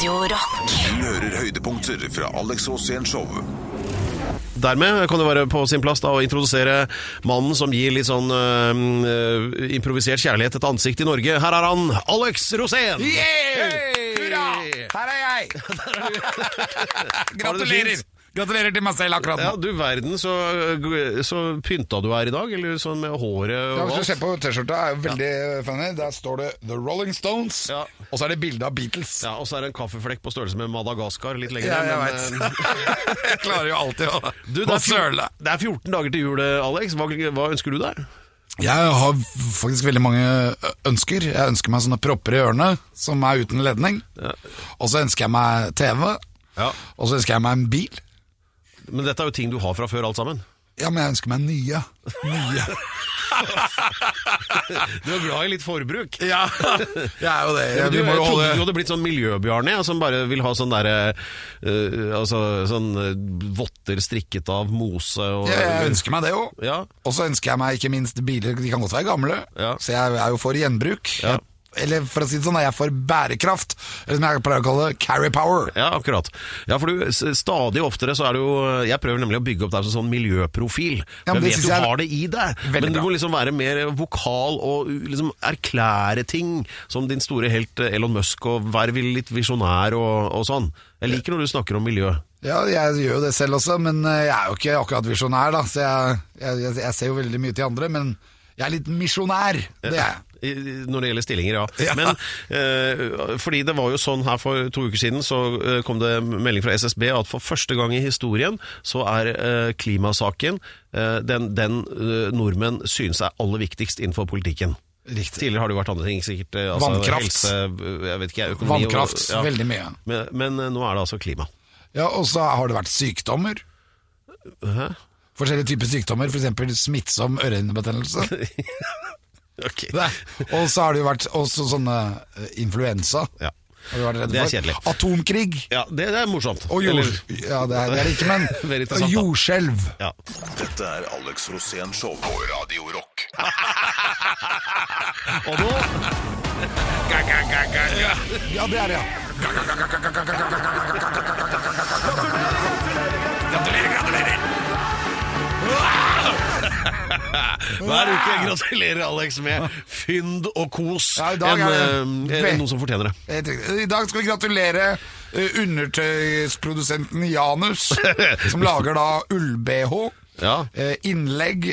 Radio Rock. Du hører høydepunkter fra Alex Rosén Show. Dermed kan det være på sin plass da å introdusere mannen som gir litt sånn øh, improvisert kjærlighet et ansikt i Norge. Her er han, Alex Rosén! Hurra! Her er jeg! Gratulerer! Gratulerer til meg selv akkurat nå. Ja, du verden, så, så pynta du er i dag, eller sånn med håret og Ja, hvis du alt. ser på T-skjorta, er jo veldig funny. Der står det The Rolling Stones, Ja. og så er det bilde av Beatles. Ja, Og så er det en kaffeflekk på størrelse med Madagaskar litt lenger Ja, jeg men, vet. øh, jeg klarer jo alltid å, du, det, er fjor- søle. det er 14 dager til jul, Alex. Hva, hva ønsker du deg? Jeg har faktisk veldig mange ønsker. Jeg ønsker meg sånne propper i ørene som er uten ledning. Og så ønsker jeg meg TV. Ja. Og så ønsker jeg meg en bil. Men dette er jo ting du har fra før, alt sammen. Ja, men jeg ønsker meg nye. Nye. Du er glad i litt forbruk. Ja, jeg er jo det. Ja, du, jeg trodde holde du hadde blitt sånn miljøbjarne, ja, som bare vil ha sånn derre uh, Altså sånn øh, votter strikket av mose og Ja, jeg ønsker meg det òg. Ja. Og så ønsker jeg meg ikke minst biler. De kan godt være gamle, så jeg er jo for gjenbruk. Ja. Jeg, eller for å si det sånn, jeg får for bærekraft. Eller som jeg pleier å kalle det, carry power. Ja, akkurat. Ja, for du, stadig oftere så er det jo Jeg prøver nemlig å bygge opp deg som sånn miljøprofil. Ja, men jeg vet du jeg har det i deg, veldig men du må liksom være mer vokal og liksom erklære ting som din store helt eh, Elon Musk, og være litt visjonær og, og sånn. Jeg liker når du snakker om miljø. Ja, jeg gjør jo det selv også, men eh, jeg er jo ikke akkurat visjonær, da. Så jeg, jeg, jeg ser jo veldig mye til andre, men jeg er litt misjonær. Det er jeg. Når det gjelder stillinger, ja. Ja. Men eh, fordi det var jo sånn her for to uker siden, så eh, kom det melding fra SSB at for første gang i historien så er eh, klimasaken eh, den, den eh, nordmenn synes er aller viktigst innenfor politikken. Riktig. Tidligere har det jo vært andre ting, sikkert eh, altså, Vannkraft. helse, ikke, økonomi og- Vannkraft, ja. veldig mye. Men, men nå er det altså klima. Ja, Og så har det vært sykdommer. Hæ? Forskjellige typer sykdommer, f.eks. smittsom ørehinnebetennelse. Ok. Det. Og så har det jo vært også sånne eh, influensa. Ja. Har du vært redd Det er for? kjedelig. Atomkrig. ja, det, det er morsomt. Og jord... Eller- Ja, det er det er ikke, men jordskjelv. ja. Dette er Alex Rosén Show på Radio Rock. Og nå Ja, det er det, ja. Gratulerer, gratulerer! Hver uke gratulerer Alex med fynd og kos. Ja, i dag en, er det eh, noen som fortjener det. I dag skal vi gratulere eh, undertøysprodusenten Janus, som lager da ull-BH. Ja. eh, Innlegg,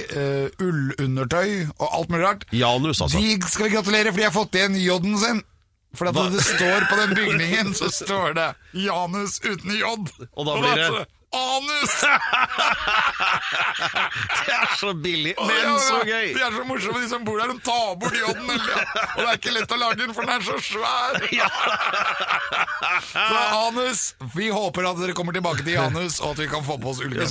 ullundertøy og alt mulig rart. Janus, altså. De skal vi gratulere, for de har fått igjen J-en sin. For at det står på den bygningen, så står det Janus uten J. Og da blir det- Anus! Det er så billig, men ja, så gøy! De er så morsomme, de som bor der. De tar bort J-en. Og det er ikke lett å lage den, for den er så svær. Så Anus, vi håper at dere kommer tilbake til Janus, og at vi kan få på oss de,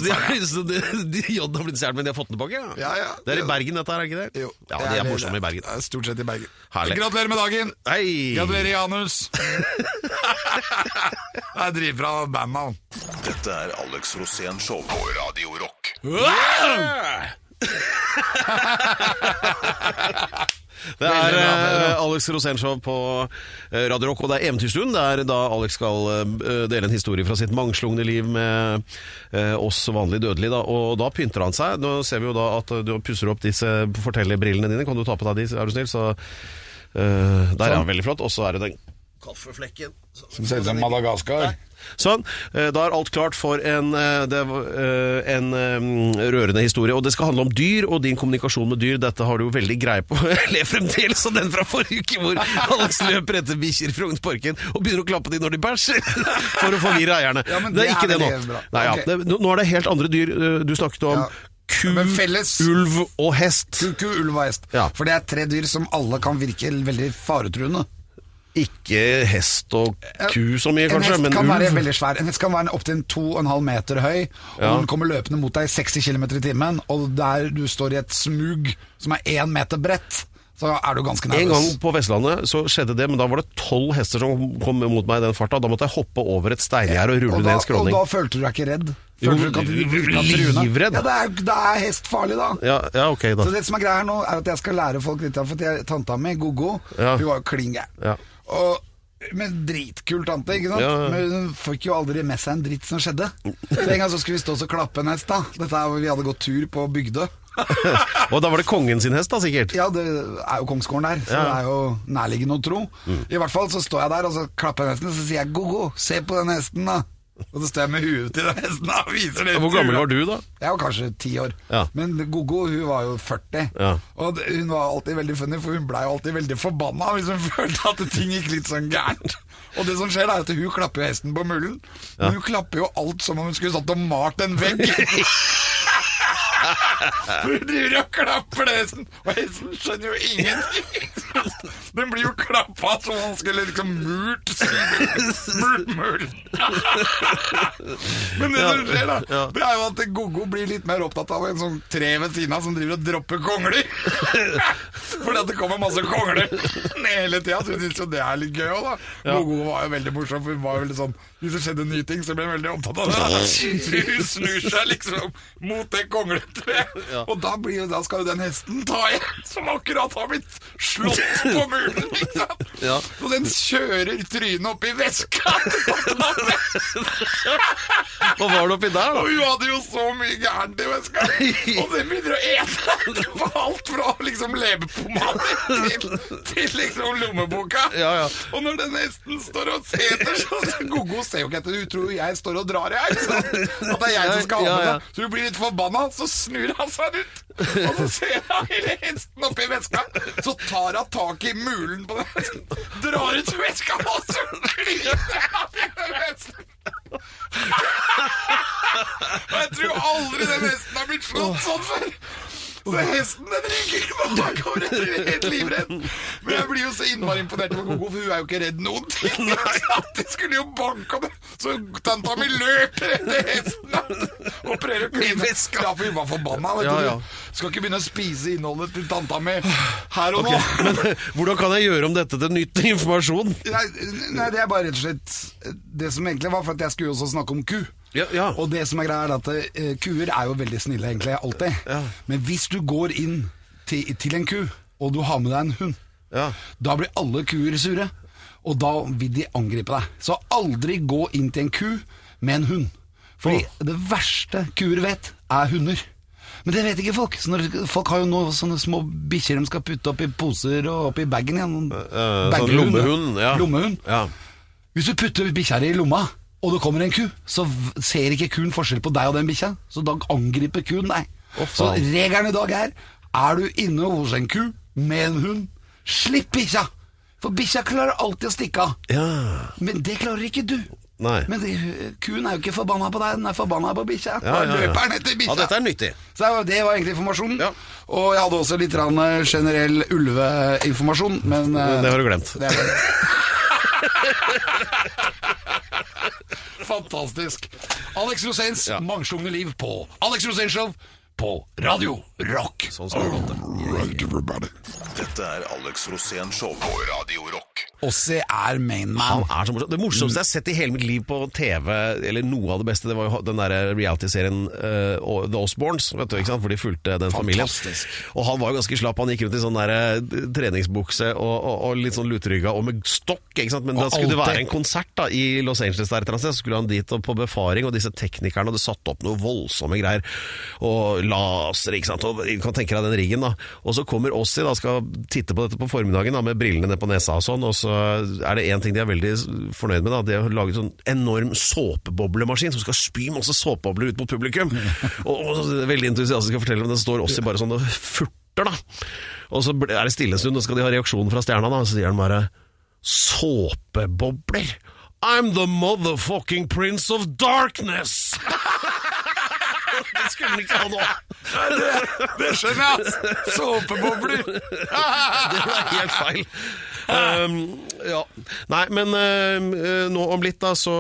så de, de Jodden har blitt stjålet, men de har fått den tilbake? Ja, ja. Det er i Bergen, dette her, er ikke det? Jo, ja, de er morsomme i Bergen. det er Stort sett i Bergen. Herlig. Gratulerer med dagen. Hei! Gratulerer, Janus. Det er dritbra bandnavn. Dette er Alex Rosén Show på Radio Rock. Det er eh, Alex Rosénshow på eh, Radio Rock, og det er Eventyrstund. Det er da Alex skal eh, dele en historie fra sitt mangslungne liv med eh, oss vanlige dødelige. Da. Og da pynter han seg. Nå ser vi jo da at du pusser opp disse fortellerbrillene dine. Kan du ta på deg de, er du snill? Så, eh, der er han veldig flott. Og så er det den kaffeflekken. Som ser ut som Madagaskar. Sånn. eh, Da er alt klart for en, eh, det, var, eh, en rørende historie. Og det skal handle om dyr og din kommunikasjon med dyr. Dette har du jo veldig greie på. Jeg ler fremdeles av den fra forrige uke hvor Alex løper etter bikkjer fra ungparken og begynner å klappe de når de bæsjer. For å forvirre eierne. Ja, men det er ikke er det nå. Nei, ja. Det, nå er det helt andre dyr du snakket om. Ja. Ku, ulv og hest. Kuku, ulv og hest. Ja. For det er tre dyr som alle kan virke veldig faretruende. Ikke hest og ku så mye, kanskje En hest kan være veldig svær. En hest kan være opptil 2,5 meter høy, og Ja. den kommer løpende mot deg i 60 km i timen, og der du står i et smug som er én meter bredt, så er du ganske nervøs. En gang på Vestlandet så skjedde det, men da var det tolv hester som kom mot meg i den farta. Da måtte jeg hoppe over et steingjerde og rulle ned en skråning. Og da følte du deg ikke redd? Jo, livredd. Ja, det er, det er hest farlig, da. Ja, ja, ok da. Så det som er greia her nå, er at jeg skal lære folk litt For tanta mi, Gogo, Ja. hun var jo klin gæren. Ja. Og Men dritkul tante, ikke sant? Ja, ja. Men hun fikk jo aldri med seg en dritt som skjedde. Så En gang så skulle vi stå og klappe en hest, da. Dette er hvor Vi hadde gått tur på Bygdø. Og da var det kongen sin hest, da, sikkert? Ja, det er jo kongsgården der, så Ja. Mm. det er jo nærliggende å tro. I hvert fall så står jeg der og så klapper jeg hesten, og så sier jeg 'go-go, se på den hesten', da. Og så står jeg med huet til den hesten og viser det. Hvor gammel var du, da? Jeg var kanskje ti år. Ja. Men Gogo hun var jo 40. Ja. Og hun var alltid veldig funny, for hun blei alltid veldig forbanna hvis hun følte at ting gikk litt sånn gærent. Og det som skjer, er at hun klapper hesten på mullen. Men hun klapper jo alt som om hun skulle satt og malt en vegg. Hun driver og klapper hesten, og hesten skjønner jo ingenting. Den blir jo klappa som om han skulle liksom murt. Murt mullen. Men det som skjer, da, det er jo at Gogo blir litt mer opptatt av en sånn tre ved siden av som driver og dropper kongler. Fordi at det kommer masse kongler hele tida, så hun syns jo det er litt gøy òg, da. Gogo var jo veldig morsom, for hun var jo veldig sånn Hvis det skjedde nye ting, så ble hun veldig opptatt av det. hun snur seg liksom mot det kongletreet, og da, blir, da skal jo den hesten ta igjen, som akkurat har blitt slått på muren. Ja. Og den kjører trynet opp i veska. Hva var det oppi der, Og hun hadde jo så mye gærent i veska. Og den begynner å ete. Det alt fra liksom leverpomade til, til liksom lommeboka. Ja, ja. Og når den hesten står og seter, så så Gogo ser jo ikke etter. Hun tror jeg står og drar i her. At det er jeg som skal ha med ja. seg. Så hun blir litt forbanna, så snur han seg ut. Og så ser han hele hesten oppi veska. Så tar han tak i mulen på den hesten, drar ut veska, og så klyper han i den hesten. Og jeg tror aldri den hesten har blitt slått sånn før. Så hesten den rygger bakover etter er helt livredd. Men jeg blir jo så innmari imponert over Gogo, for hun er jo ikke redd noen ting. De skulle jo banke det. Så tanta mi løper etter hesten å kline. Ja, for hun var forbanna. Ja, ja. Skal ikke begynne å spise innholdet til tanta mi her og nå. Men hvordan kan jeg gjøre om dette til nytt informasjon? Nei, nei, det er bare rett og slett Det som egentlig var for at jeg skulle jo også snakke om ku. Ja, ja. Og det som er greia er at eh, kuer er jo veldig snille egentlig, alltid. Ja. Men hvis du går inn til, til en ku, og du har med deg en hund, Ja. da blir alle kuer sure. Og da vil de angripe deg. Så aldri gå inn til en ku med en hund. Fordi det verste kuer vet, er hunder. Men det vet ikke folk. Så når, folk har jo nå sånne små bikkjer de skal putte oppi poser og oppi bagen igjen. Uh, sånn lommehund. Ja. Lommehund. Ja. Hvis du putter bikkja i lomma, og det kommer en ku, så ser ikke kuen forskjell på deg og den bikkja. Så da angriper kuen deg. Oh, så regelen i dag er er du inne hos en ku med en hund, slipp bikkja! For bikkja klarer alltid å stikke av. ja. Men det klarer ikke du. Nei. Men det, kuen er jo ikke forbanna på deg, den er forbanna på bikkja. Ja, ja, ja. løper den etter bikkja. ja, dette er nyttig. Så det var- egentlig informasjonen. Ja. Og jeg hadde også litt eh, generell ulveinformasjon, men eh, Det har du glemt. det. Fantastisk. Alex Roséns Ja. mangslungne liv på Alex Rosens Show på Radio Rock. Sånn skal det låte. Right, everybody. Dette er Alex Rosén Show på Radio Rock. Ossi er main Han er så morsom. Det morsomste jeg har sett i hele mitt liv på TV, eller noe av det beste, det var jo den der reality-serien uh, The Osbournes, vet du, ikke sant? for de fulgte den familien. Og han var jo ganske slapp. Han gikk rundt i sånn der, eh, treningsbukse og, og, og litt sånn lutrygga og med stokk. ikke sant? Men da skulle det være en konsert da, i Los Angeles, der et eller annet sted, så skulle han dit og på befaring, og disse teknikerne hadde satt opp noe voldsomme greier. Og laser, ikke sant. Og du kan tenke deg den riggen, da. Og så kommer Ossi, da, skal titte på dette på formiddagen da, med brillene ned på nesa og sånn, og så er det én ting de er veldig fornøyd med, da. De har laget sånn enorm såpeboblemaskin som skal spy masse såpebobler ut mot publikum. og, og veldig entusiastisk å fortelle om det står Ossi bare sånn og furter, da. Og så er det stille en stund, og så skal de ha reaksjonen fra stjerna, da. Og så sier han bare Såpebobler? I'm the motherfucking prince of darkness! det skulle han ikke ha nå. Det skjønner jeg! Såpebobler. Det var helt feil. Um, ja. Nei, men uh, nå om litt da, så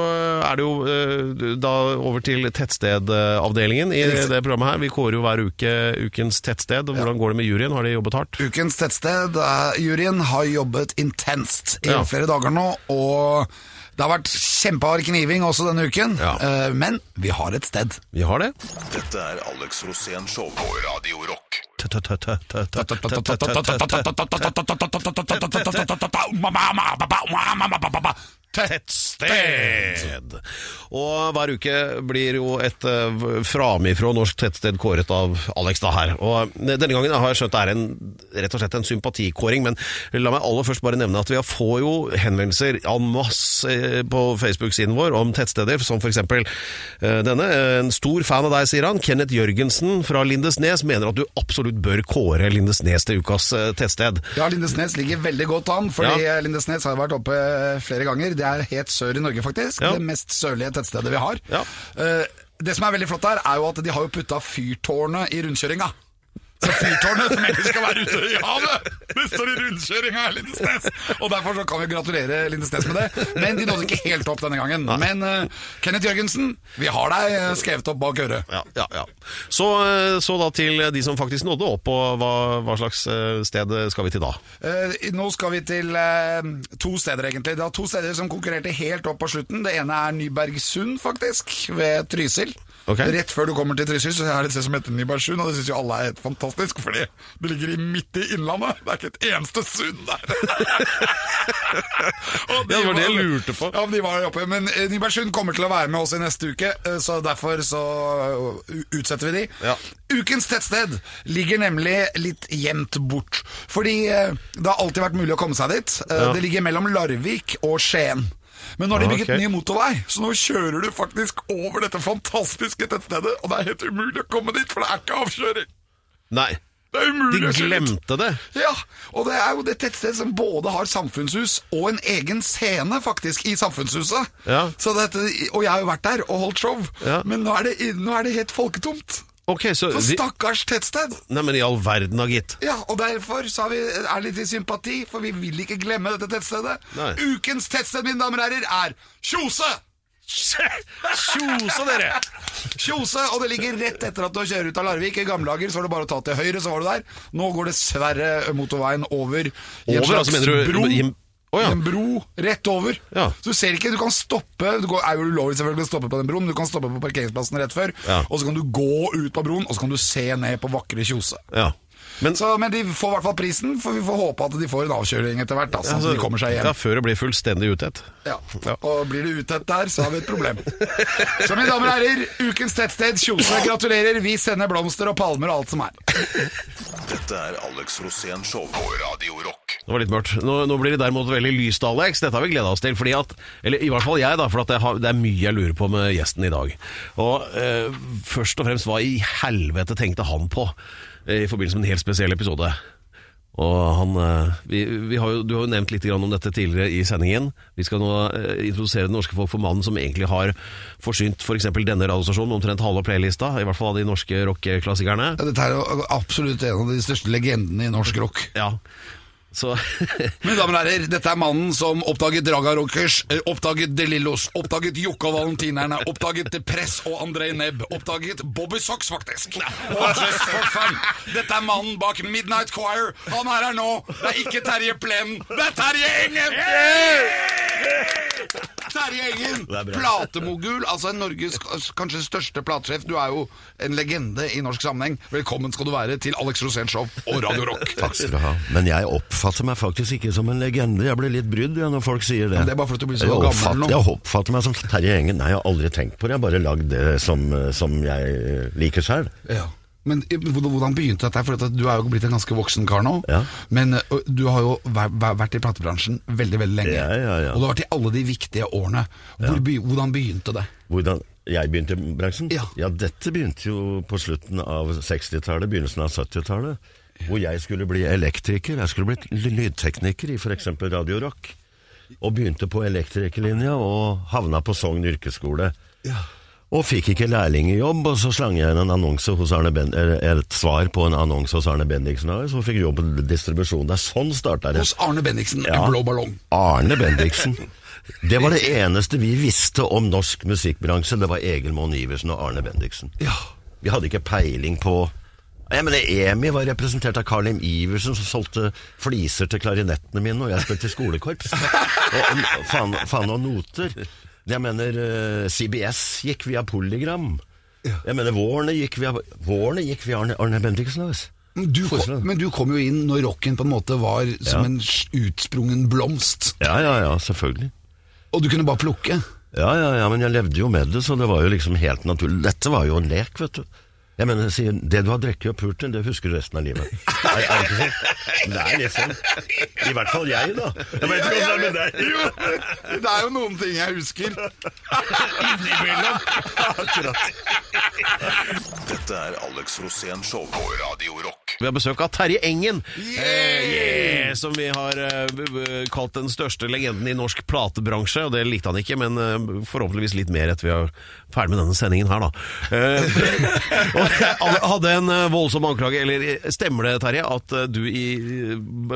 er det jo uh, da over til tettstedavdelingen i det programmet her. Vi kårer jo hver uke ukens tettsted. Hvordan går det med juryen? Har de jobbet hardt? Ukens tettsted, uh, juryen har jobbet intenst i Ja. flere dager nå, og Det har vært kjempehard kniving også denne uken, Ja. uh, men vi har et sted. Vi har det. Dette er Alex Rosén Show på Radio Rock. Tettsted. Og hver uke blir jo et uh, framifrå norsk tettsted kåret av Alex da her. Og denne gangen har jeg skjønt det er en, rett og slett en sympatikåring, men la meg aller først bare nevne at vi får jo henvendelser en masse eh, på Facebook-siden vår om tettsteder, som for eksempel eh, denne. En stor fan av deg, sier han. Kenneth Jørgensen fra Lindesnes mener at du absolutt bør kåre Lindesnes til ukas eh, tettsted. Ja, Lindesnes ligger veldig godt an, fordi Ja. Lindesnes har vært oppe flere ganger. Det er helt sør i Norge, faktisk. Ja. Det mest sørlige tettstedet vi har. Ja. Eh, det som er veldig flott her, er jo at de har jo putta fyrtårnet i rundkjøringa. Så fyrtårnet som egentlig skal være ute i havet, det står i rundkjøringa her, Lindesnes! Og derfor så kan vi gratulere Lindesnes med det. Men de nådde ikke helt opp denne gangen. Men uh, Kenneth Jørgensen, vi har deg eh, skrevet opp bak øret. Ja, ja, ja. Så, eh, så da til de som faktisk nådde opp, og hva, hva slags sted skal vi til da? Uh, nå skal vi til uh, to steder, egentlig. Det er to steder som konkurrerte helt opp på slutten. Det ene er Nybergsund, faktisk, ved Trysil. Okay. Rett før du kommer til Trysil, så er det et sted som heter Nybergsund, og det syns jo alle er helt fantastisk, fordi det ligger i midt i innlandet. Det er ikke et eneste sund der. De Ja, det var det jeg lurte på. Ja, de var oppe. Men eh, Nybergsund kommer til å være med oss i neste uke, eh, så derfor så eh, utsetter vi de. Ja. Ukens tettsted ligger nemlig litt gjemt bort. Fordi det har alltid vært mulig å komme seg dit. Ja. Det ligger mellom Larvik og Skien. Men nå har de Ah, bygget okay. ny motorvei, så nå kjører du faktisk over dette fantastiske tettstedet, og det er helt umulig å komme dit, for det er ikke avkjøring. Nei, Det er umulig De glemte det. Ja, og det er jo det tettstedet som både har samfunnshus og en egen scene, faktisk, i samfunnshuset. Ja. Så dette, og jeg har jo vært der og holdt show, Ja. men nå er, det, nå er det helt folketomt. Okay, så Så stakkars tettsted. Nei, men i all verden da, gitt. Ja, og derfor så har vi, er litt i sympati, for vi vil ikke glemme dette tettstedet. Nei. Ukens tettsted, mine damer og herrer, er Kjose! Tjose, dere! Kjose, og det ligger rett etter at du kjører ut av Larvik. I gamle dager så var det bare å ta til høyre, så var du der. Nå går dessverre motorveien over i en Over, slags altså, mener du- bro. i oh, ja. En bro rett over. Ja. Så du ser ikke, du kan stoppe Det går- er jo ulovlig selvfølgelig å stoppe på den broen, men du kan stoppe på parkeringsplassen rett før. Ja. Og så kan du gå ut på broen, og så kan du se ned på vakre Kjose. Ja. Men Så, men de får i hvert fall prisen, for vi får håpe at de får en avkjøring etter hvert. Da, sånn altså, at de kommer seg hjem. Ja, før det blir fullstendig utett. Ja. Ja. Og blir det utett der, så har vi et problem. Så mine damer og herrer, ukens tettsted Kjose. Gratulerer. Vi sender blomster og palmer og alt som er. Dette er Alex Rosén Show på Radio Rock. Det var litt mørkt. Nå, nå blir det derimot veldig lyst, Alex. Dette har vi gleda oss til. Fordi at, eller i hvert fall jeg, da, for at det, har, det er mye jeg lurer på med gjesten i dag. Og eh, Først og fremst, hva i helvete tenkte han på i forbindelse med en helt spesiell episode? Og han, eh, vi, vi har jo, Du har jo nevnt litt om dette tidligere i sendingen. Vi skal nå eh, introdusere det norske folk for mannen som egentlig har forsynt f.eks. For denne radiostasjonen med omtrent halve playlista, i hvert fall av de norske rockeklassikerne. Ja, Dette er jo absolutt en av de største legendene i norsk rock. Ja, så Mine damer og herrer, dette er mannen som oppdaget Draga Rockers, eh, oppdaget De Lillos, oppdaget Jokke og Valentinerne, oppdaget De Press og André Nebb, oppdaget Bobby Socks, faktisk. Og Just for Fun. Dette er mannen bak Midnight Choir. Han er her nå. Det er ikke Terje Plenen, det er Terje Engen! Terje Engen, platemogul, altså Norges kanskje største platesjef. Du er jo en legende i norsk sammenheng. Velkommen skal du være til Alex Rosén Show og Radio Rock. Takk skal du ha. Men jeg oppfatter meg faktisk ikke som en legende. Jeg blir litt brydd når folk sier det. Men det er bare fordi du blir så jeg gammel oppfatter, nå. Jeg oppfatter meg som Terje Engen. Nei, jeg har aldri tenkt på det. Jeg har bare lagd det som, som jeg liker selv. Ja. Men eh, hvordan begynte dette? For du er jo blitt en ganske voksen kar nå. Ja. Men eh, du har jo væ- væ- vært i platebransjen veldig veldig lenge. Ja, ja, ja. Og du har vært i alle de viktige årene. Hvor, ja. hvordan begynte det? Hvordan jeg begynte i bransjen? Ja. ja, dette begynte jo på slutten av 60-tallet, begynnelsen av 70-tallet. Hvor jeg skulle bli elektriker. Jeg skulle bli lydtekniker i f.eks. Radio Rock. Og begynte på elektrikerlinja og havna på Sogn yrkesskole. Og fikk ikke lærlingjobb, og så slang jeg inn et svar på en annonse hos Arne Bendiksen AS, og fikk jobb på distribusjon. Det er sånn starta det. Hos Arne Bendiksen, Ja. en blå ballong. Arne Bendiksen. Det var det eneste vi visste om norsk musikkbransje. Det var Egil Monn Iversen og Arne Bendiksen. Ja. Vi hadde ikke peiling på Jeg mener, EMI var representert av Carl M. Iversen, som solgte fliser til klarinettene mine, og jeg spilte i skolekorps. Og faen, faen og noter. Jeg mener, eh, CBS gikk via Polygram. Jeg mener, Vårene gikk via, Vårene gikk via Arne, Arne Bendiksen. Altså. Men du, kom, men du kom jo inn når rocken på en måte var som Ja. en utsprungen blomst, Ja, ja, ja, selvfølgelig. og du kunne bare plukke. Ja, ja, ja, men jeg levde jo med det, så det var jo liksom helt naturlig. Dette var jo en lek, vet du. Jeg mener, sier, Det du har drukket og pult til, det husker du resten av livet. Er, er det ikke sånn? Det er litt sånn. I hvert fall jeg, da. Jeg vet ikke om det er med deg. Jo, det er jo noen ting jeg husker. Innimellom. Akkurat. Dette er Alex Rosén Show på Radio Rock. Vi har besøk av Terje Engen, yeah! yeah, som vi har eh, b- kalt den største legenden i norsk platebransje. Og det likte han ikke, men uh, forhåpentligvis litt mer etter vi er ferdig med denne sendingen her, da. Uh, hadde en eh, voldsom anklage, eller eh, stemmer det, Terje, at eh, du i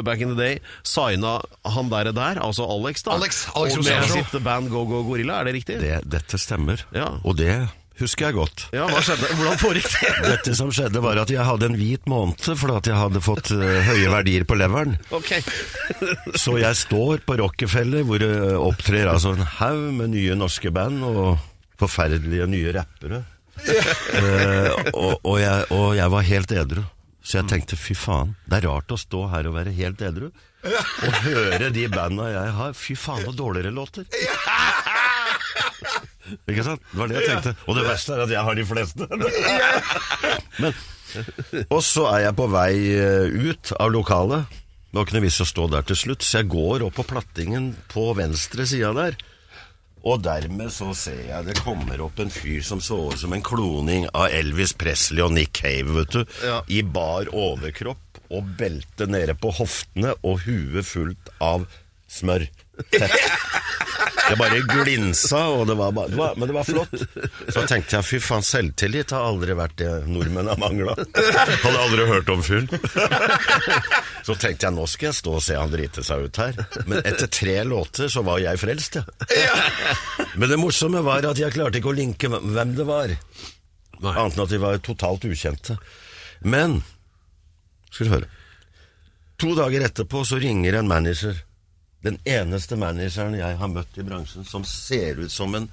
back in the day signa han der, der altså Alex, da? Alex, Alex og med sitt band Go Go Gorilla, er det riktig? Det, dette stemmer, Ja. og det husker jeg godt. Ja, hva skjedde? Hvordan foregikk det? Dette som skjedde var at jeg hadde en hvit måned fordi at jeg hadde fått høye verdier på leveren. Ok. Så jeg står på Rockefeller hvor det opptrer altså en haug med nye norske band og forferdelige nye rappere. Eh, og, og, jeg, og jeg var helt edru. Så jeg tenkte fy faen, det er rart å stå her og være helt edru. Og høre de banda jeg har. Fy faen, så dårligere låter. Ikke sant? Det var det jeg tenkte. Og det verste er at jeg har de fleste. Men, og så er jeg på vei eh, ut av lokalet. Det var ikke noe vits å stå der til slutt, så jeg går opp på plattingen på venstre sida der. Og dermed så ser jeg det kommer opp en fyr som så ut som en kloning av Elvis Presley og Nick Cave, vet du. Ja. I bar overkropp og belte nede på hoftene og huet fullt av smør. Det bare glinsa, og det var bare, det var, men det var flott. Så tenkte jeg fy faen, selvtillit har aldri vært det nordmenn har mangla. Hadde aldri hørt om fyren. Så tenkte jeg nå skal jeg stå og se han drite seg ut her. Men etter tre låter så var jeg frelst, ja. Men det morsomme var at jeg klarte ikke å linke hvem det var. Annet enn at de var totalt ukjente. Men skal du høre. To dager etterpå så ringer en manager. Den eneste manageren jeg har møtt i bransjen som ser ut som en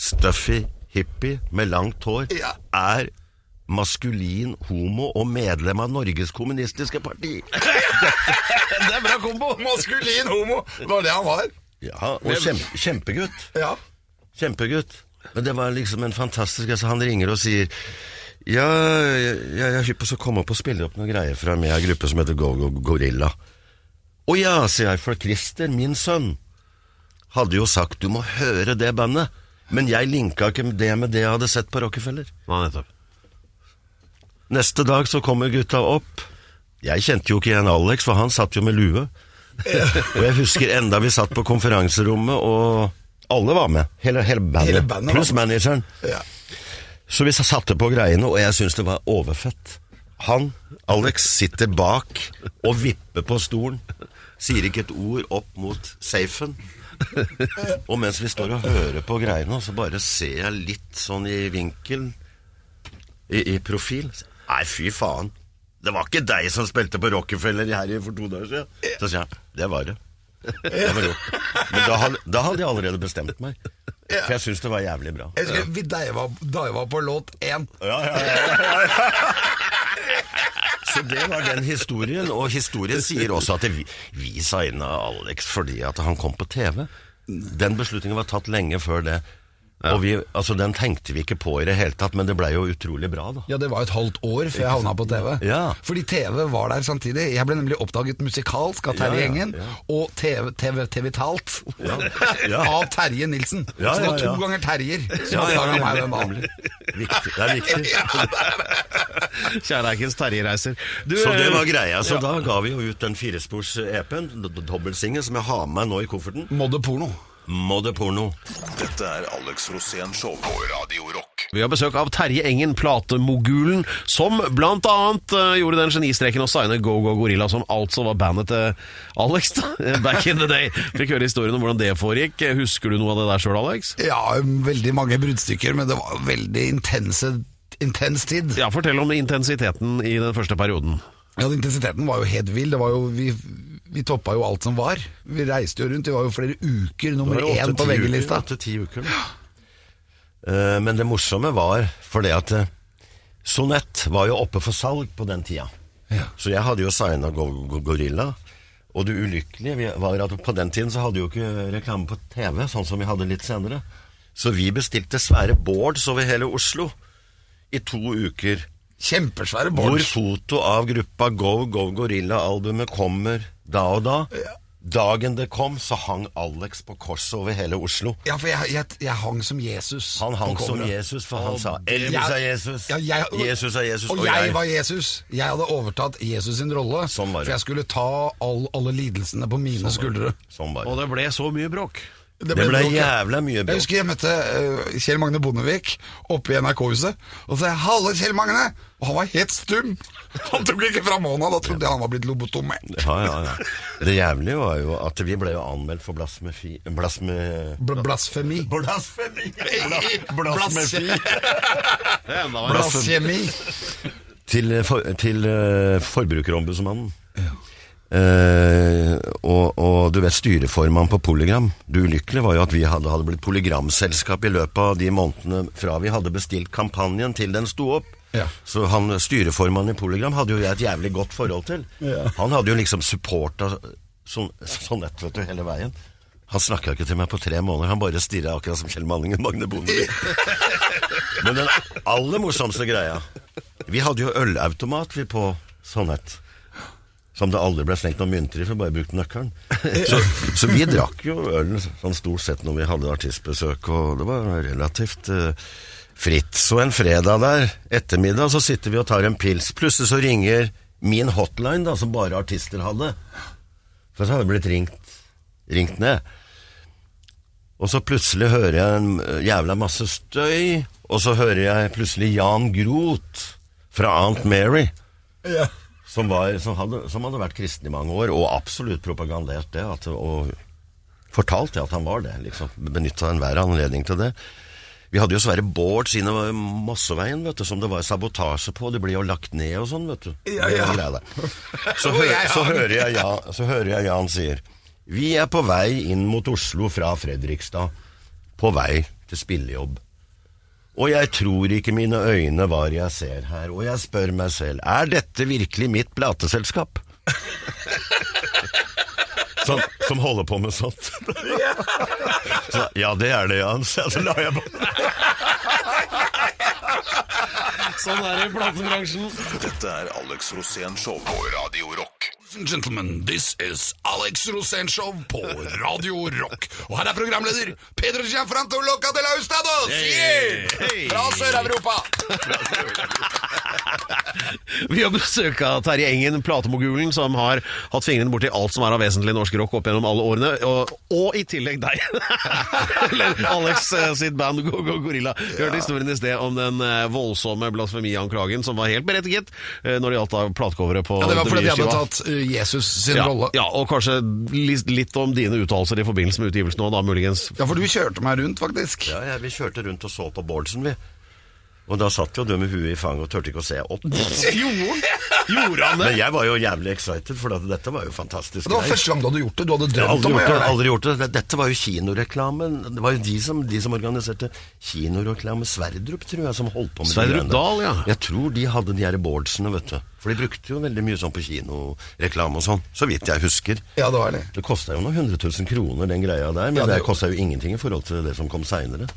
stuffy hippie med langt hår, Ja. er maskulin homo og medlem av Norges kommunistiske parti. Det er bra kombo! Maskulin homo, var det han var. Ja, og kjempe, kjempegutt. Ja. Kjempegutt. Men det var liksom en fantastisk altså Han ringer og sier Ja, jeg, jeg er hypp på å komme opp og spille opp noen greier fra en gruppe som heter Go Go Gorilla. Å ja, sier jeg, for Christer, min sønn, hadde jo sagt du må høre det bandet. Men jeg linka ikke det med det jeg hadde sett på Rockefeller. Nei, nettopp. Neste dag så kommer gutta opp. Jeg kjente jo ikke igjen Alex, for han satt jo med lue. Og jeg husker enda vi satt på konferanserommet, og alle var med. Hele, hele bandet. Hele bandet Pluss manageren. Ja. Så vi satte på greiene, og jeg syntes det var overfett. Han, Alex, sitter bak og vipper på stolen. Sier ikke et ord opp mot safen. Og mens vi står og hører på greiene, så bare ser jeg litt sånn i vinkel, i, i profil. Nei, fy faen. Det var ikke deg som spilte på Rockefeller her for to dager siden. Så sier jeg, det var det. Det var. Men da hadde, da hadde jeg allerede bestemt meg. For jeg syns det var jævlig bra. Jeg husker vi deiva, deiva på låt én. Ja, ja, ja, ja, ja. Så det var den historien, og historien sier også at vi, vi signa Alex fordi at han kom på TV. Den beslutningen var tatt lenge før det. Og vi, altså Den tenkte vi ikke på i det hele tatt, men det blei jo utrolig bra, da. Ja, det var et halvt år før jeg havna på TV. Ja. Fordi TV var der samtidig. Jeg ble nemlig oppdaget musikalsk av Terje Ja, ja, Engen, ja. og TV, TV, TV Talt Ja, ja. av Terje Nilsen. Ja, Så det var to ganger Terjer som Ja, ja, oppdaga meg den dagen. Viktig. Det er viktig. Kjærleikens Terje-reiser. Så det var greia. Så da ga vi jo ut den firespors-EP-en, dobbeltsingel, som jeg har med meg nå i kofferten. Modde porno. Modde porno. Dette er Alex Rosén Show på Radio Rock. Vi har besøk av Terje Engen, platemogulen, som blant annet eh, gjorde den genistreken å signe Go Go Gorilla, som altså var bandet til Alex da, back in the day. Fikk høre historien om hvordan det foregikk. Husker du noe av det der sjøl, Alex? Ja, veldig mange bruddstykker, men det var veldig intense intens tid. Ja, Fortell om intensiteten i den første perioden. Ja, Intensiteten var jo helt vill. Det var jo, vi, vi toppa jo alt som var. Vi reiste jo rundt. Vi var jo flere uker nummer Det én på VG-lista. uker, åtte-ti uker. da. Eh, men det morsomme var fordi at uh, Sonett var jo oppe for salg på den tida. Ja. Så jeg hadde jo signa Go Go Gorilla. Og det ulykkelige var at på den tiden så hadde jo ikke reklame på TV, sånn som vi hadde litt senere. Så vi bestilte svære boards over hele Oslo i to uker. Kjempesvære Hvor foto av gruppa Go Go Gorilla-albumet kommer da og da. Dagen det kom, så hang Alex på korset over hele Oslo. Ja, for jeg, jeg, jeg hang som Jesus. Han hang som. Jesus, for han sa Jeg- 'Elvis er Jesus'. Ja, jeg- Jesus er Jesus. Og, jeg, var Jesus. Jeg hadde overtatt Jesus sin rolle. Sånn var det. For jeg skulle ta all, alle lidelsene på mine skuldre. Sånn var Og det. det ble så mye bråk. Det ble bråk, ja. jævla mye Jeg husker jeg møtte uh, Kjell Magne Bondevik oppe i NRK-huset. Og så sa jeg 'Halle, Kjell Magne!' Og han var helt stum. Han tok ikke fram hånda. Da trodde jeg han var blitt lobotomert. Ja, ja, ja. Det jævlige var jo at vi ble jo anmeldt for blasfemi... Blasme... Bl blasfemi. Blasfemi! Blasfemi. Blasfemi. Til, for, til uh, Forbrukerombudsmannen. Eh, og, og du vet styreformann på Polygram. Det ulykkelige var jo at vi hadde, hadde blitt polygramselskap i løpet av de månedene fra vi hadde bestilt kampanjen til den sto opp. Ja. Så han styreformannen i Polygram hadde jo jeg et jævlig godt forhold til. Ja. Han hadde jo liksom supporta sånn, sånn vet du, hele veien. Han snakka ikke til meg på tre måneder, han bare stirra akkurat som Kjell Manningen Magne Bondevik. Men den aller morsomste greia Vi hadde jo ølautomat vi på Sonett. Som det aldri ble slengt noen mynter i, for bare brukte nøkkelen. Så, så vi drakk jo øl sånn stort sett når vi hadde artistbesøk, og det var relativt uh, fritt. Så en fredag der ettermiddag så sitter vi og tar en pils. Plutselig så ringer min hotline, da, som bare artister hadde. For så hadde det blitt ringt, ringt ned. Og så plutselig hører jeg en eh, jævla masse støy, og så hører jeg plutselig Jan Groth fra Aunt Mary, Ja. Som, var, som, hadde, som hadde vært kristen i mange år, og absolutt propagandert det, at, og fortalt det at han var det, liksom. Benytta enhver anledning til det. Vi hadde jo Sverre Bård sine Mosseveien, vet du, som det var sabotasje på. Det ble jo lagt ned og sånn, vet du. Ja, ja. Så, hø så, hører jeg Jan, så hører jeg Jan sier Vi er på vei inn mot Oslo fra Fredrikstad. På vei til spillejobb. Og jeg tror ikke mine øyne hva jeg ser her, og jeg spør meg selv, er dette virkelig mitt plateselskap? Som, som holder på med sånt. Så, ja, det er det, Jan. Så, så la jeg på. Sånn er det i platebransjen. Dette er Alex Rosén Show på Radio Rock. Ladies and gentlemen, this is Alex Rosenshov på Radio Rock. Og her er programleder Pedro Gianfranto Loca de la Ustados! Yeah! Fra Sør-Europa! Vi har besøk av Terje Engen, platemogulen, som har hatt fingrene borti alt som er av vesentlig norsk rock opp gjennom alle årene. Og, og i tillegg deg. Eller Alex eh, sitt band Go Go Gorilla. Vi hørte historien i sted om den eh, voldsomme blasfemianklagen som var helt berettiget eh, når det gjaldt platecoveret på Ja, det var fordi de hadde tatt Jesus sin ja, rolle. ja, og kanskje litt, litt om dine uttalelser i forbindelse med utgivelsen òg, da muligens. Ja, for du kjørte meg rundt, faktisk. Ja, ja, vi kjørte rundt og så på Bårdsen, vi. Og da satt jo du med huet i fanget og turte ikke å se opp. Gjorde han det? Men jeg var jo jævlig excited, for dette var jo fantastisk Det var første gang du hadde gjort det. Du hadde drømt om å gjort det. det. aldri gjort det. Dette var jo kinoreklamen. Det var jo de som, de som organiserte kinoreklame. Sverdrup, tror jeg, som holdt på med det Sverdrup. Dahl, ja. Jeg tror de hadde de her boardsene, vet du. For de brukte jo veldig mye sånn på kinoreklame og sånn. Så vidt jeg husker. Ja, det var det. Det kosta jo noen hundre tusen kroner, den greia der. Men Ja, det- det kosta jo ingenting i forhold til det som kom seinere.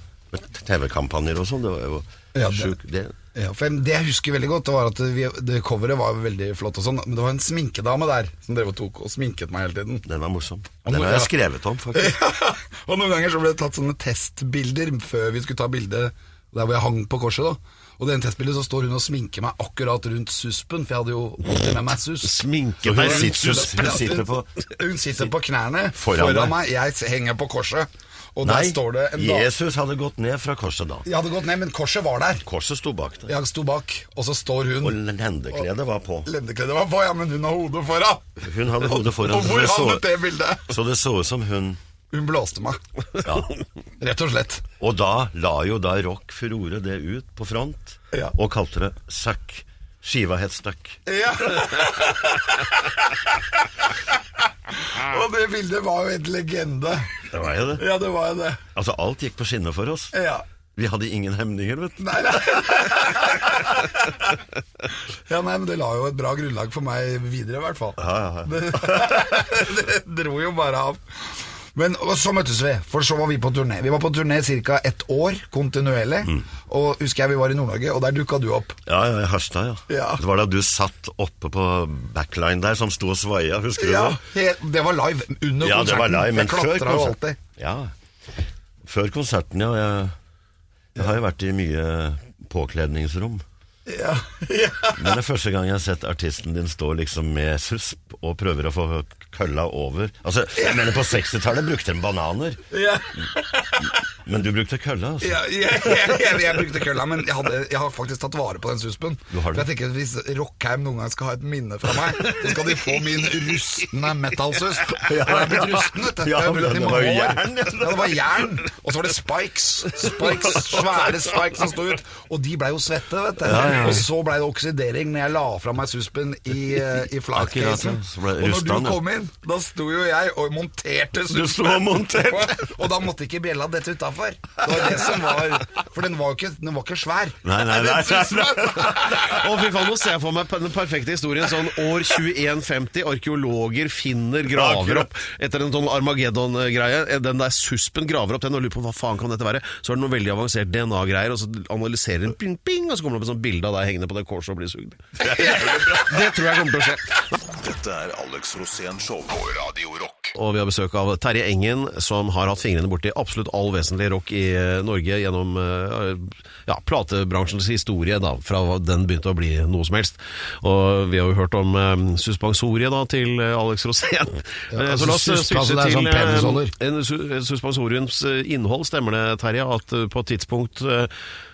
TV-kampanjer og sånn. Det var jo Ja, det- sjukt. Det, Ja, for Det jeg husker veldig godt, det var at vi, det coveret var veldig flott, og sånn, men det var en sminkedame der som drev og tok og sminket meg hele tiden. den var morsom. Og Den har jeg skrevet om, faktisk. og noen ganger så ble det tatt sånne testbilder før vi skulle ta bilde der hvor jeg hang på korset. da Og i den testbildet så står hun og sminker meg akkurat rundt suspen, for jeg hadde jo alltid med meg sus. Sminke meg sitt deg rundt sitter, sus- hun sitter på Hun sitter på knærne Foran foran, meg, jeg henger på korset, og der Nei, står det en. Jesus hadde gått ned fra korset da. Jeg hadde gått ned, men korset var der. Korset sto bak der. Jeg sto bak, og så står hun Og lendekledet var på. Lendekledet var på, ja, men hun har hodet foran. Hun hadde hodet foran. Og hvor det så- havnet det bildet? Så det så ut som hun Hun blåste meg. Ja. Rett og slett. Og da la jo da Rock Furore det ut på front, Ja. og kalte det Suck. Skiva het Stuck. Ja. Og det bildet var jo en legende. Det var jo det. Ja, det var jo det. Altså, alt gikk på skinner for oss. Ja. Vi hadde ingen hemninger, vet du. Nei, nei. Ja, nei, men det la jo et bra grunnlag for meg videre, i hvert fall. Ja, ja, ja. Det, det dro jo bare av. Men så møttes vi, for så var vi på turné. Vi var på turné ca. ett år kontinuerlig. Mm. Og husker jeg vi var i Nord-Norge, og der dukka du opp. Ja, ja, i Harstad, ja. Ja. Det var da du satt oppe på backline der, som sto og svaia, husker du Ja, det? helt, Det var live under Ja, konserten. det var live, men jeg før jo alltid. Ja. Før konserten, ja. Jeg, jeg har jo vært i mye påkledningsrom. Ja, ja. Men det er første gang jeg har sett artisten din stå liksom med susp og prøver å få kølla over. Altså, jeg mener På 60-tallet brukte de bananer, ja. men du brukte kølla. altså. Ja, jeg, jeg, jeg, jeg brukte kølla, men jeg, hadde, har faktisk tatt vare på den suspen. Du har det? For jeg tenker at Hvis Rockheim noen gang skal ha et minne fra meg, så skal de få min rustne metal-susp. Ja, Den blitt rusten, vet du. Ja, Jeg har brukt den i det var jern, ja. Ja, det var jern. Og så var det spikes. Spikes, Svære spikes som sto ut. Og de blei jo svette, vet du. Ja, ja. Og så blei det oksidering når jeg la fra meg suspen i, eh, i flatcasen. Og når du kom inn, da sto jo jeg og monterte. Du sto og. Og da måtte ikke bjella dette utafor. Det var det som var For den var jo ikke, den var ikke svær. Nei, nei, nei. Å, fy faen, nå ser jeg for meg den perfekte historien. Sånn år 2150, arkeologer finner, graver opp etter en sånn Armageddon-greie. Den der suspen graver opp den og lurer på hva faen kan dette være. Så er det noe veldig avansert DNA-greier, og så analyserer den ping, ping, og så kommer det opp et sånt bilde av deg hengende på det korset og blir sugd. Det tror jeg kommer til å skje. Dette er Alex Rosén Show på Radio Rock. Og vi har besøk av Terje Engen, som har hatt fingrene borti absolutt all vesentlig rock i eh, Norge gjennom eh, ja, platebransjens historie, da, fra den begynte å bli noe som helst. Og vi har jo hørt om eh, suspensoriet da, til Alex Rosén. Ja, altså så la oss susp, switche altså er til sånn penisholder. en su- suspensoriums innhold. Stemmer det, Terje, at på et tidspunkt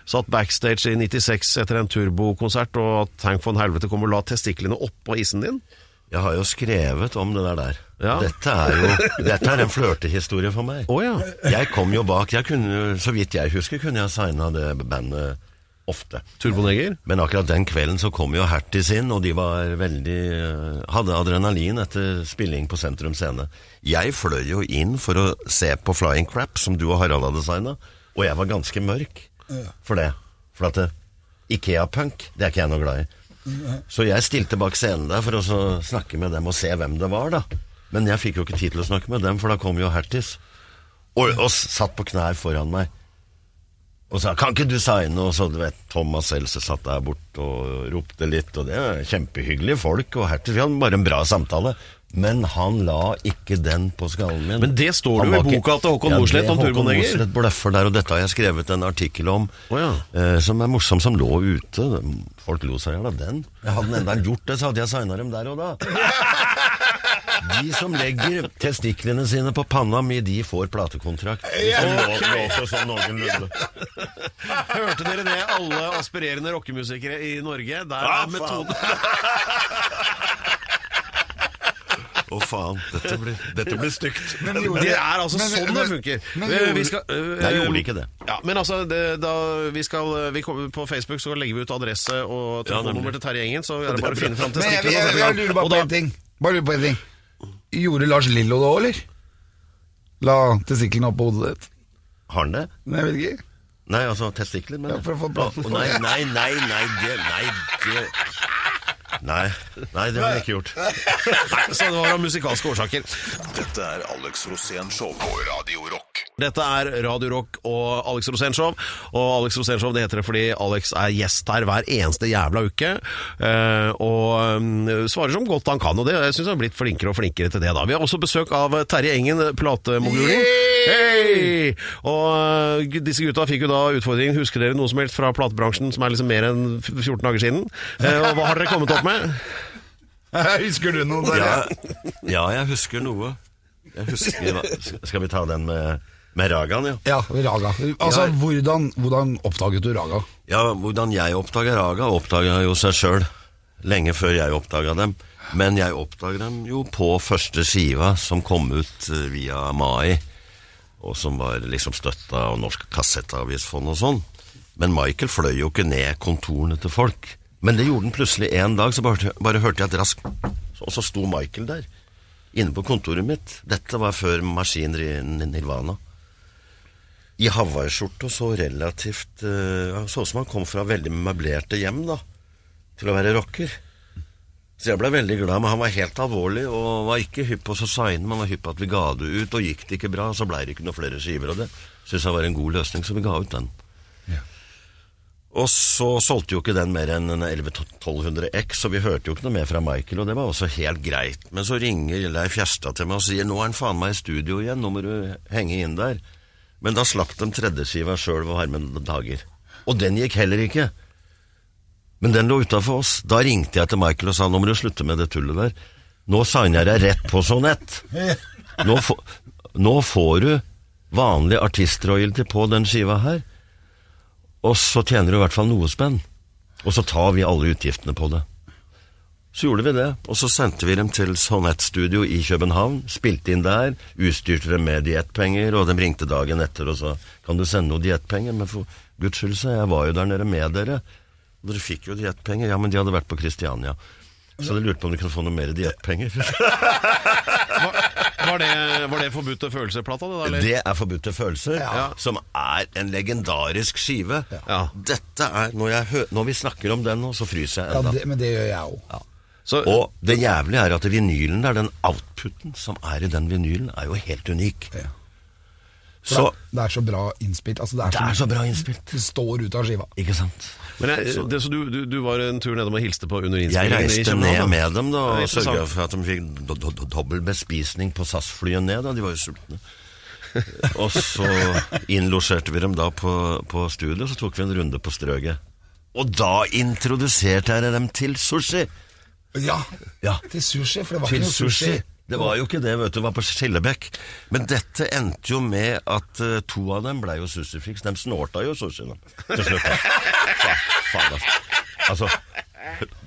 satt backstage i 96 etter en turbokonsert, og at Tank von Helvete kom og la testiklene oppå isen din? Jeg har jo skrevet om det der der. Ja. Dette er jo Dette er en flørtehistorie for meg. Oh, ja. Jeg kom jo bak jeg kunne, Så vidt jeg husker, kunne jeg signa det bandet ofte. Turboneger? Men akkurat den kvelden så kom jo Hertis inn, og de var veldig eh, hadde adrenalin etter spilling på Sentrum Scene. Jeg fløy jo inn for å se på Flying Crap, som du og Harald hadde signa, og jeg var ganske mørk for det. For at det, Ikea-punk, det er ikke jeg noe glad i. Så jeg stilte bak scenen der for å snakke med dem og se hvem det var, da. Men jeg fikk jo ikke tid til å snakke med dem, for da kom jo Hertis. Og, og satt på knær foran meg. Og sa 'kan ikke du signe?' Og så du vet, Thomas Else satt der borte og ropte litt, og det er kjempehyggelige folk. Og Hertis, vi hadde bare en bra samtale. Men han la ikke den på skallen min. Men det står det jo i boka til Håkon Mosleth om Ja, Turboneger. Håkon Mosleth bløffer der, og dette har jeg skrevet en artikkel om oh, ja. eh, som er morsom, som lå ute. Folk lo seg i hjel av den. Jeg hadde enda gjort det, så hadde jeg signa dem der og da. De som legger testiklene sine på panna mi, de får platekontrakt. Sånn. Hørte dere det, alle aspirerende rockemusikere i Norge? Der er metoden Å, faen. Dette blir, dette blir stygt. Det er altså Men- sånn det men- funker. men gjorde- vi skal, Jeg gjorde ikke det. Ja, men altså, det, da vi skal vi kommer, På Facebook så legger vi ut adresse og telefonnummer til Terje Engen, så er det bare å finne fram Men jeg, jeg, jeg, jeg, lurer bare på en ting. Bare lurer på en ting. Gjorde Lars Lillo det òg, eller? La testiklene opp på hodet ditt? Har han det? Nei, jeg vet ikke. Nei, altså testikler, men Ja, for å få platen. Å, Nei, nei, nei, nei, det Nei, det Nei, nei det har jeg ikke gjort. Så det var av musikalske årsaker. Dette er Alex Rosén Show på Radio Rock. Dette er Radio Rock og Alex Rosénshow. Og Alex Rosénshow det heter det fordi Alex er gjest her hver eneste jævla uke. eh, og mm, svarer som godt han kan. Og det, jeg syns han har blitt flinkere og flinkere til det. da Vi har også besøk av Terje Engen, platemogulen. Hei! Og eh, disse gutta fikk jo da utfordringen Husker dere noe som helst fra platebransjen som er liksom mer enn 14 dager siden? Eh, og hva har dere kommet opp med? Husker du noe der? Ja, ja, jeg husker noe. Jeg husker Skal vi ta den med, med Ragaen, ja? Ja, Raga. Altså, Ja. hvordan, hvordan oppdaget du Raga? Ja, hvordan jeg oppdaga Raga, oppdaga jo seg sjøl lenge før jeg oppdaga dem. Men jeg oppdaga dem jo på første skiva, som kom ut eh, via Mai. og som var liksom støtta av Norsk Kassettavisfond og sånn. Men Michael fløy jo ikke ned kontorene til folk. Men det gjorde han plutselig en dag, så bare, bare hørte jeg et raskt Og så sto Michael der, inne på kontoret mitt. Dette var før maskiner i Nirvana. I hawaiiskjorte og så relativt uh, Så ut som han kom fra veldig møblerte hjem, da. Til å være rocker. Så jeg ble veldig glad, men han var helt alvorlig og var ikke hypp på å signe. men var hypp på at vi ga det ut, og gikk det ikke bra, så blei det ikke noen flere skiver. Og det syns jeg var en god løsning, så vi ga ut den. Og så solgte jo ikke den mer enn en 1100-1200 X, så vi hørte jo ikke noe mer fra Michael, og det var også helt greit. Men så ringer Leif Gjerstad til meg og sier nå er han faen meg i studio igjen, nå må du henge inn der. Men da slapp de tredjeskiva sjøl ved Harmen Dager. Og den gikk heller ikke. Men den lå utafor oss. Da ringte jeg til Michael og sa nå må du slutte med det tullet der. Nå signer jeg rett på Sonett. Nå, nå får du vanlig artistroyalty på den skiva her. Og så tjener du i hvert fall noe spenn. Og så tar vi alle utgiftene på det. Så gjorde vi det, og så sendte vi dem til Sonettstudio i København. Spilte inn der, utstyrte dem med diettpenger, og de ringte dagen etter og sa kan du sende noe diettpenger? Men for guds skyld, sa jeg var jo der nede med dere. Og dere fikk jo diettpenger. Ja, men de hadde vært på Kristiania. Så de lurte på om de kunne få noe mer diettpenger. Var, det, var det forbudte følelser-plata, det da? Eller? Det er Forbudte følelser, Ja. som er en legendarisk skive. Ja. Dette er, når, jeg hø når vi snakker om den nå, så fryser jeg Ja, men det gjør jeg òg. Så, Og det jævlige er at vinylen der, den outputen som er i den vinylen, er jo helt unik. Ja. Så det er så bra innspilt. Altså, det, er det er så bra innspilt. Det står ut av skiva. Ikke sant? men jeg, det, så du, du, du var en tur nedom og hilste på under innspillingen Jeg reiste ned med dem da, og sørga for at de fikk do do do dobbel bespisning på SAS-flyet ned. Da. De var jo sultne. og så innlosjerte vi dem da på, på studio, så tok vi en runde på Strøget. Og da introduserte jeg dem til sushi! Ja, Ja. til sushi, for det var til ikke noe sushi. sushi. Det var jo ikke det, vet du, det var på Skillebekk. Men dette endte jo med at uh, to av dem blei jo sussifiks De snorta jo sussi da, til slutt. Fa- Faen, altså.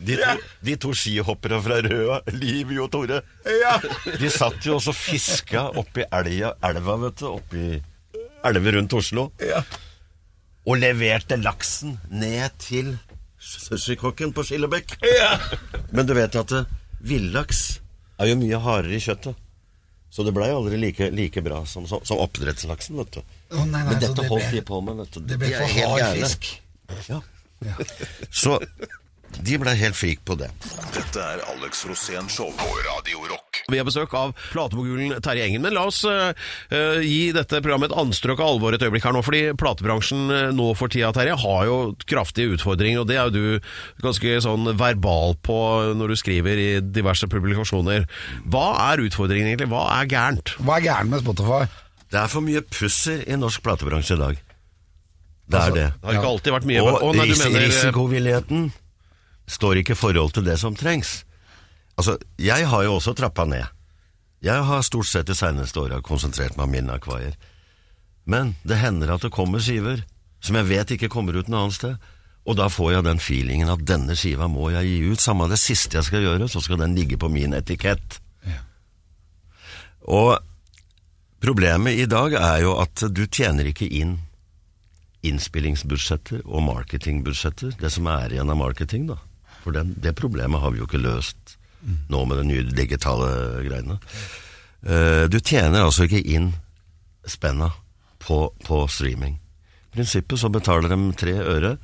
de to, de to skihoppere fra Røa, Liv og Tore, de satt jo også og fiska oppi elga, elva, vet du, oppi elver rundt Oslo. Ja. Og leverte laksen ned til sushikokken på Skillebekk. Men du vet at eh, villaks er jo mye hardere i kjøttet. Så det blei aldri like, like bra som, som, som oppdrettslaksen, vet du. Oh, nei, nei, Men dette det holdt ble- de på med, vet du. Det ble for hard fisk. fisk. Ja. Så de ble helt frik på det. Dette er Alex Rosén Show på Radio Rock. Vi har besøk av platemogulen Terje Engen. Men la oss eh, gi dette programmet et anstrøk av alvor et øyeblikk her nå. Fordi platebransjen eh, nå for tida, Terje, har jo kraftige utfordringer. Og det er jo du ganske sånn verbal på når du skriver i diverse publikasjoner. Hva er utfordringen egentlig? Hva er gærent? Hva er gærent med Spotify? Det er for mye pusser i norsk platebransje i dag. Det er det. Det har ikke alltid vært mye Og og nei, du mener, risikovilligheten står ikke i forhold til det som trengs. Altså, jeg har jo også trappa ned. Jeg har stort sett de seneste åra konsentrert meg om min akvaier. Men det hender at det kommer skiver som jeg vet ikke kommer ut noe annet sted. Og da får jeg den feelingen at denne skiva må jeg gi ut. Samme det siste jeg skal gjøre, så skal den ligge på min etikett. Og problemet i dag er jo at du tjener ikke inn innspillingsbudsjetter og marketingbudsjetter. Det som er igjen av marketing, da. For den, det problemet har vi jo ikke løst nå med de nye digitale greiene. Eh, du tjener altså ikke inn spenna på, på streaming. I prinsippet så betaler de tre øre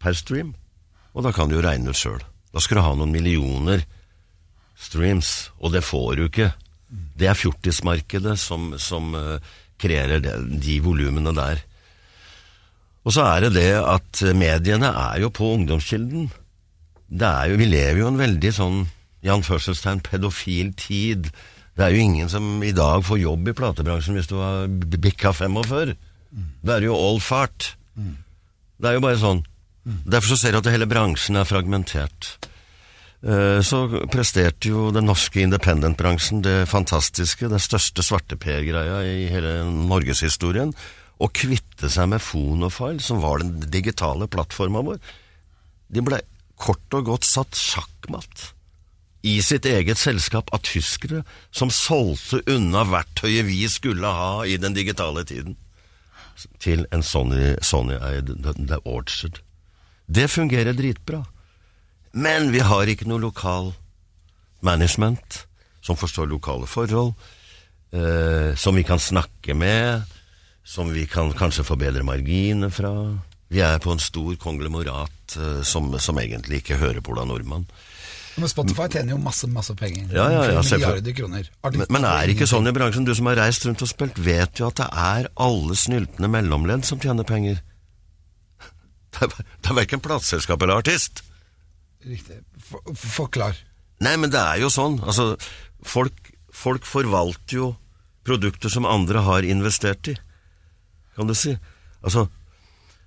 per stream, og da kan du jo regne ut sjøl. Da skal du ha noen millioner streams, og det får du ikke. Det er fjortismarkedet som, som eh, kreerer de, de volumene der. Og så er det det at mediene er jo på ungdomskilden. Det jo, vi lever jo en veldig sånn, i anførselstegn, pedofil tid. Det er jo ingen som i dag får jobb i platebransjen hvis du har bikka 45. Det er jo all fart. Det er jo bare sånn. Derfor så ser du at hele bransjen er fragmentert. Eh, Så presterte jo den norske independent-bransjen det fantastiske, den største svarteper-greia i hele norgeshistorien, å kvitte seg med Fonofile, som var den digitale plattforma vår. De ble kort og godt satt sjakkmatt i sitt eget selskap av tyskere som solgte unna verktøyet vi skulle ha i den digitale tiden, til en Sony- Sony-eid The Orchard. Det fungerer dritbra. Men vi har ikke noe lokal management som forstår lokale forhold, eh, som vi kan snakke med, som vi kan kanskje få bedre marginer fra. Vi er på en stor konglomerat eh, som, som egentlig ikke hører på Ola Nordmann. Men Spotify tjener jo masse, masse penger. Ja, ja, ja, milliarder kroner. Men, men er det ikke sånn i bransjen? Du som har reist rundt og spilt, vet jo at det er alle snyltende mellomledd som tjener penger. Det er, det er verken plateselskap eller artist. Riktig. For, forklar. Nei, men det er jo sånn. Altså, folk, folk forvalter jo produkter som andre har investert i, kan du si. Altså,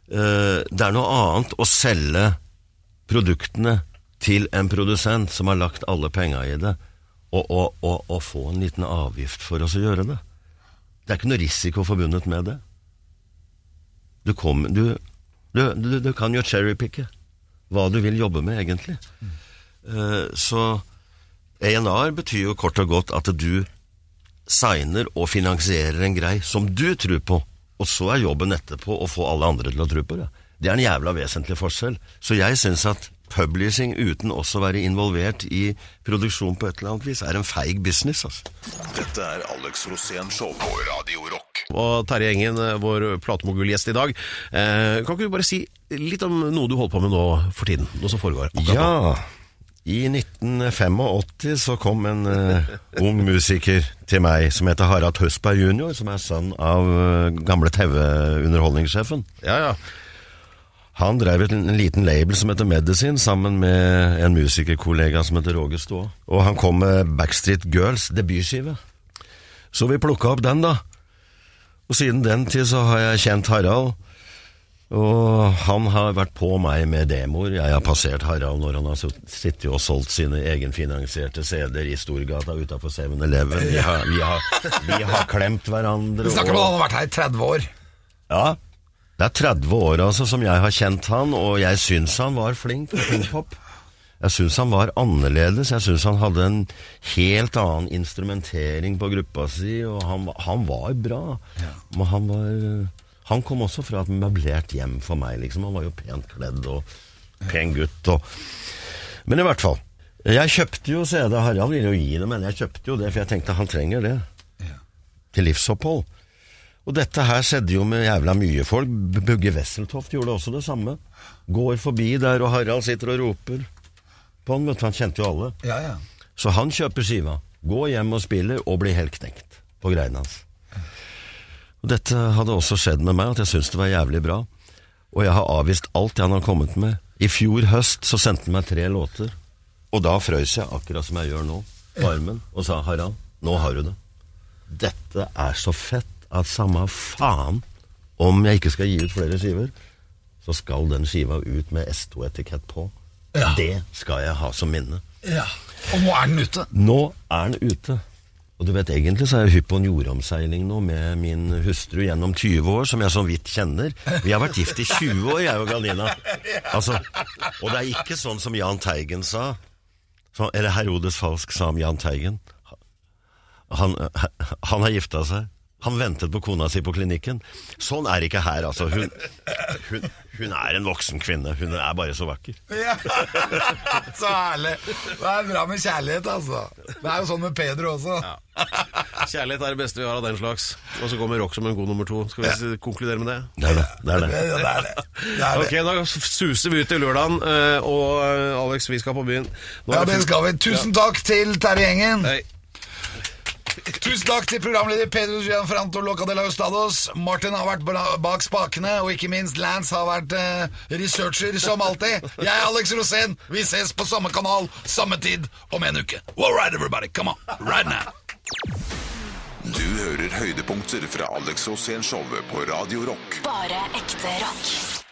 det er noe annet å selge produktene til en produsent som har lagt alle penga i det, og, og, og, og få en liten avgift for oss å gjøre det. Det er ikke noe risiko forbundet med det. Du, kom, du, du, du, kan jo cherrypicke hva du vil jobbe med, egentlig. Eh, så ENR betyr jo kort og godt at du signer og finansierer en grei som du tror på, og så er jobben etterpå å få alle andre til å tro på det. Det er en jævla vesentlig forskjell. Så jeg syns at publishing uten også å være involvert i produksjon på et eller annet vis, er en feig business, altså. Dette er Alex Rosén Show på Radio Rock. Og Terje Engen, eh, vår platemogulgjest i dag. Eh, kan ikke du bare si litt om noe du holder på med nå for tiden? Noe som foregår akkurat nå? I 1985 så kom en uh, ung musiker til meg som heter Harald Høsberg jr., som er sønn av uh, gamle TV-underholdningssjefen. Ja, ja. Han drev et- en liten label som heter Medicine, sammen med en musikerkollega som heter Roger Stå. Og han kom med Backstreet Girls debutskive. Så vi plukka opp den, da. Og siden den tid så har jeg kjent Harald. Og han har vært på meg med demoer. Jeg har passert Harald når han har sittet og solgt sine egenfinansierte CD-er i Storgata utafor 7-Eleven. Vi, vi, vi har klemt hverandre. Vi snakker om og- han har vært her i 30 år. ja, det er 30 år altså som jeg har kjent han, og jeg syns han var flink på pop. Jeg syns han var annerledes, jeg syns han hadde en helt annen instrumentering på gruppa si, og han, han var bra. Men han var Han kom også fra et møblert hjem for meg, liksom. Han var jo pent kledd og pen gutt og Men i hvert fall. Jeg kjøpte jo CD, Harald ville jo gi det, men jeg kjøpte jo det, for jeg tenkte han trenger det til livsopphold. Og dette her skjedde jo med jævla mye folk. Bugge Wesseltoft gjorde også det samme. Går forbi der, og Harald sitter og roper på han, vet. Han kjente jo alle. Ja, ja. Så han kjøper skiva, går hjem og spiller, og blir helt knekt på greiene hans. Og Dette hadde også skjedd med meg, at jeg syntes det var jævlig bra. Og jeg har avvist alt han har kommet med. I fjor høst så sendte han meg tre låter, og da frøys jeg, akkurat som jeg gjør nå, på armen, og sa 'Harald, nå har du det'. Dette er så fett at samme faen om jeg ikke skal gi ut flere skiver, så skal den skiva ut med S2-etikett på. Ja. Det skal jeg ha som minne. ja. Og nå er den ute. Nå er den ute. Og du vet, egentlig så er jeg hypp på en jordomseiling nå med min hustru gjennom 20 år, som jeg så vidt kjenner. Vi har vært gift i 20 år, jeg og Galina. Altså, og det er ikke sånn som Jahn Teigen sa, eller Herodes Falsk sa om Jahn Teigen. Han, han har gifta seg. Han ventet på kona si på klinikken. Sånn er ikke her, altså. Hun, hun, hun er en voksen kvinne. Hun er bare så vakker. Ja. Så herlig. Det er bra med kjærlighet, altså. Det er jo sånn med Pedro også. Kjærlighet er det beste vi har av den slags. Og så kommer rock som en god nummer to. Skal vi ja. konkludere med det? Det er det. det, er det. Ja, det er det. det, er Ok, da suser vi ut i lørdagen, eh, og eh, Alex, vi skal på byen. Nå Ja, det skal vi. Tusen takk til Terje Gjengen. Hei. Tusen takk til programleder Pedro Gianfranto Loca de la Ustados. Martin har vært bak spakene, og ikke minst Lance har vært eh, researcher som alltid. Jeg er Alex Rosén. Vi ses på samme kanal, samme tid, om en uke. All right, everybody, come on, right now. Du hører høydepunkter fra Alex Rosén Showet på Radio Rock. Bare ekte rock.